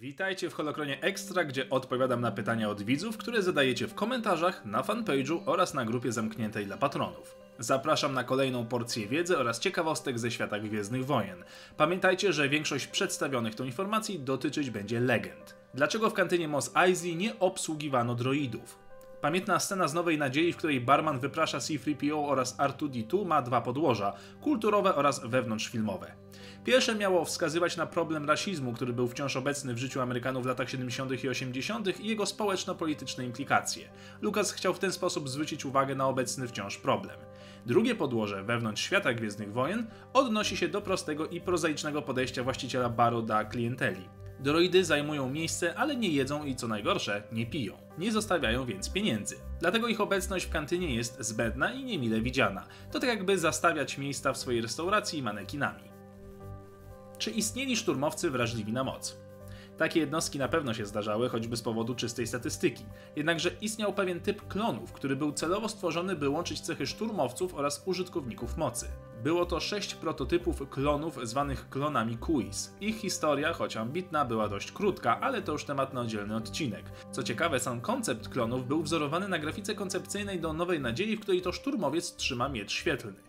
Witajcie w Holokronie Extra, gdzie odpowiadam na pytania od widzów, które zadajecie w komentarzach, na fanpage'u oraz na grupie zamkniętej dla patronów. Zapraszam na kolejną porcję wiedzy oraz ciekawostek ze świata Gwiezdnych Wojen. Pamiętajcie, że większość przedstawionych tu informacji dotyczyć będzie legend. Dlaczego w kantynie Mos Eisley nie obsługiwano droidów? Pamiętna scena z Nowej Nadziei, w której barman wyprasza C-3PO oraz R2-D2 ma dwa podłoża, kulturowe oraz wewnątrzfilmowe. Pierwsze miało wskazywać na problem rasizmu, który był wciąż obecny w życiu Amerykanów w latach 70. i 80. i jego społeczno-polityczne implikacje. Lucas chciał w ten sposób zwrócić uwagę na obecny wciąż problem. Drugie podłoże, wewnątrz świata Gwiezdnych Wojen, odnosi się do prostego i prozaicznego podejścia właściciela baru do klienteli. Droidy zajmują miejsce, ale nie jedzą i co najgorsze, nie piją. Nie zostawiają więc pieniędzy. Dlatego ich obecność w kantynie jest zbędna i niemile widziana. To tak jakby zastawiać miejsca w swojej restauracji manekinami. Czy istnieli szturmowcy wrażliwi na moc? Takie jednostki na pewno się zdarzały, choćby z powodu czystej statystyki. Jednakże istniał pewien typ klonów, który był celowo stworzony, by łączyć cechy szturmowców oraz użytkowników mocy. Było to sześć prototypów klonów zwanych klonami Kuis. Ich historia, choć ambitna, była dość krótka, ale to już temat na oddzielny odcinek. Co ciekawe, sam koncept klonów był wzorowany na grafice koncepcyjnej do Nowej Nadziei, w której to szturmowiec trzyma miecz świetlny.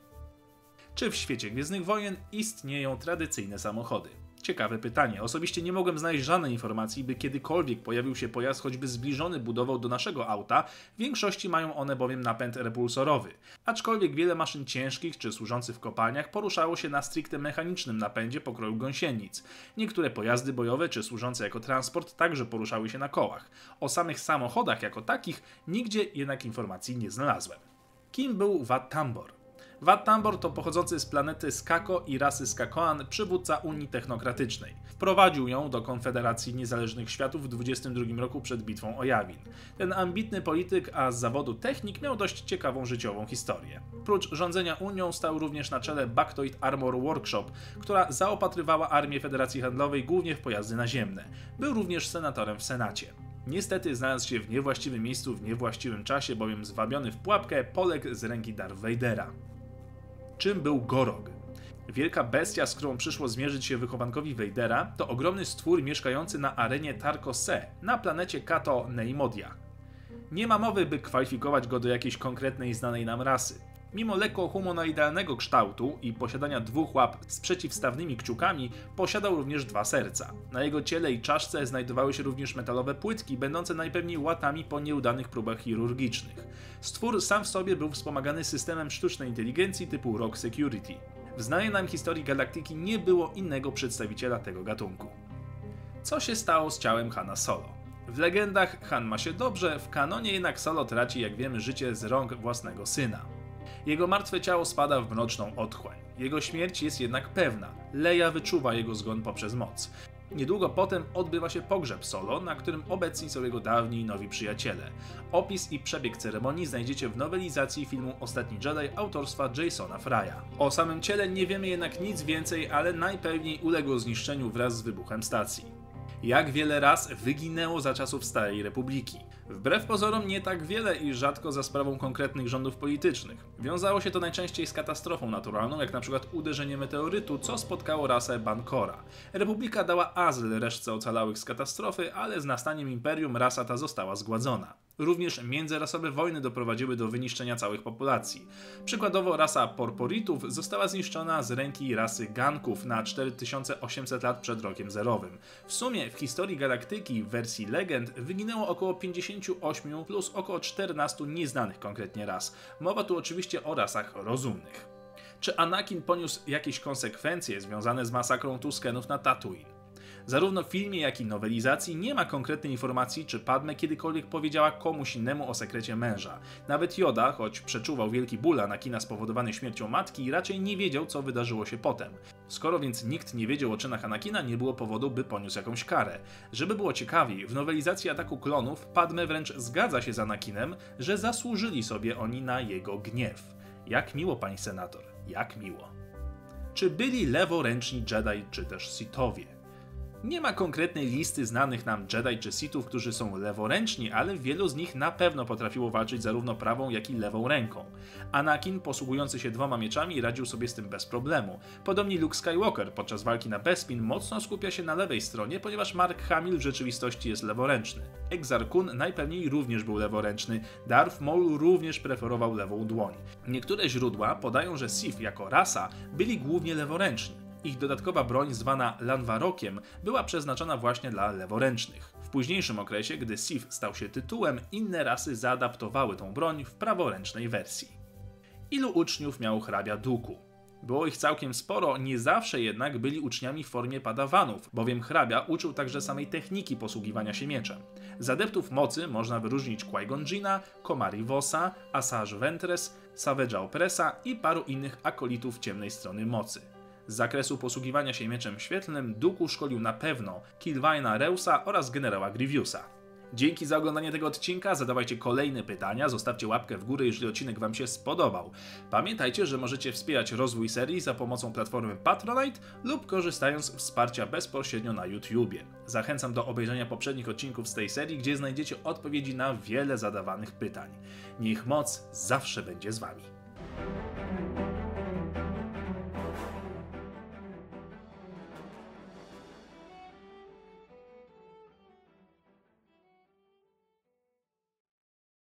Czy w świecie Gwiezdnych Wojen istnieją tradycyjne samochody? Ciekawe pytanie. Osobiście nie mogłem znaleźć żadnej informacji, by kiedykolwiek pojawił się pojazd choćby zbliżony budową do naszego auta, w większości mają one bowiem napęd repulsorowy. Aczkolwiek wiele maszyn ciężkich czy służących w kopalniach poruszało się na stricte mechanicznym napędzie pokroju gąsienic. Niektóre pojazdy bojowe czy służące jako transport także poruszały się na kołach. O samych samochodach jako takich nigdzie jednak informacji nie znalazłem. Kim był Wat Tambor? Wat Tambor to pochodzący z planety Skako i rasy Skakoan przywódca Unii Technokratycznej. Wprowadził ją do Konfederacji Niezależnych Światów w 22 roku przed bitwą o Jawin. Ten ambitny polityk, a z zawodu technik miał dość ciekawą życiową historię. Prócz rządzenia Unią stał również na czele Bactoid Armor Workshop, która zaopatrywała armię Federacji Handlowej głównie w pojazdy naziemne. Był również senatorem w Senacie. Niestety znalazł się w niewłaściwym miejscu w niewłaściwym czasie, bowiem zwabiony w pułapkę poległ z ręki Darth Vadera czym był Gorog. Wielka bestia, z którą przyszło zmierzyć się wychowankowi Vadera, to ogromny stwór mieszkający na arenie Tarko Se, na planecie Kato Neimodia. Nie ma mowy, by kwalifikować go do jakiejś konkretnej znanej nam rasy. Mimo lekko humanoidalnego kształtu i posiadania dwóch łap z przeciwstawnymi kciukami, posiadał również dwa serca. Na jego ciele i czaszce znajdowały się również metalowe płytki, będące najpewniej łatami po nieudanych próbach chirurgicznych. Stwór sam w sobie był wspomagany systemem sztucznej inteligencji typu Rock Security. W znanej nam historii galaktyki nie było innego przedstawiciela tego gatunku. Co się stało z ciałem Hana Solo? W legendach Han ma się dobrze, w kanonie jednak Solo traci, jak wiemy, życie z rąk własnego syna. Jego martwe ciało spada w mroczną otchłań. Jego śmierć jest jednak pewna. Leia wyczuwa jego zgon poprzez moc. Niedługo potem odbywa się pogrzeb Solo, na którym obecni są jego dawni i nowi przyjaciele. Opis i przebieg ceremonii znajdziecie w nowelizacji filmu Ostatni Jedi autorstwa Jasona Frya. O samym ciele nie wiemy jednak nic więcej, ale najpewniej uległo zniszczeniu wraz z wybuchem stacji jak wiele raz wyginęło za czasów Starej Republiki. Wbrew pozorom nie tak wiele i rzadko za sprawą konkretnych rządów politycznych. Wiązało się to najczęściej z katastrofą naturalną, jak na przykład uderzenie meteorytu, co spotkało rasę Bankora. Republika dała azyl resztce ocalałych z katastrofy, ale z nastaniem imperium rasa ta została zgładzona. Również międzyrasowe wojny doprowadziły do wyniszczenia całych populacji. Przykładowo rasa Porporitów została zniszczona z ręki rasy Ganków na 4800 lat przed rokiem zerowym. W sumie w historii galaktyki w wersji legend wyginęło około 58 plus około 14 nieznanych konkretnie ras. Mowa tu oczywiście o rasach rozumnych. Czy Anakin poniósł jakieś konsekwencje związane z masakrą Tuskenów na Tatooine? Zarówno w filmie, jak i nowelizacji nie ma konkretnej informacji, czy Padme kiedykolwiek powiedziała komuś innemu o sekrecie męża. Nawet Yoda, choć przeczuwał wielki ból Anakina spowodowany śmiercią matki, raczej nie wiedział, co wydarzyło się potem. Skoro więc nikt nie wiedział o czynach Anakina, nie było powodu, by poniósł jakąś karę. Żeby było ciekawiej, w nowelizacji Ataku Klonów Padme wręcz zgadza się z Anakinem, że zasłużyli sobie oni na jego gniew. Jak miło, pani senator, jak miło. Czy byli leworęczni Jedi, czy też Sithowie? Nie ma konkretnej listy znanych nam Jedi czy Sithów, którzy są leworęczni, ale wielu z nich na pewno potrafiło walczyć zarówno prawą, jak i lewą ręką. Anakin, posługujący się dwoma mieczami, radził sobie z tym bez problemu. Podobnie Luke Skywalker podczas walki na Bespin mocno skupia się na lewej stronie, ponieważ Mark Hamill w rzeczywistości jest leworęczny. Exar Kun najpewniej również był leworęczny, Darth Maul również preferował lewą dłoń. Niektóre źródła podają, że Sith jako rasa byli głównie leworęczni. Ich dodatkowa broń zwana Lanwarokiem była przeznaczona właśnie dla leworęcznych. W późniejszym okresie, gdy Sith stał się tytułem, inne rasy zaadaptowały tą broń w praworęcznej wersji. Ilu uczniów miał hrabia Duku? Było ich całkiem sporo, nie zawsze jednak byli uczniami w formie padawanów, bowiem hrabia uczył także samej techniki posługiwania się mieczem. Z adeptów mocy można wyróżnić Qui-Gon Jinna, Komari Vosa, Asajj Ventress, Savage'a Opressa i paru innych akolitów ciemnej strony mocy. Z zakresu posługiwania się mieczem świetlnym Duku szkolił na pewno Kilvaina Reusa oraz generała Grievousa. Dzięki za oglądanie tego odcinka, zadawajcie kolejne pytania, zostawcie łapkę w górę, jeżeli odcinek Wam się spodobał. Pamiętajcie, że możecie wspierać rozwój serii za pomocą platformy Patronite lub korzystając z wsparcia bezpośrednio na YouTubie. Zachęcam do obejrzenia poprzednich odcinków z tej serii, gdzie znajdziecie odpowiedzi na wiele zadawanych pytań. Niech moc zawsze będzie z Wami.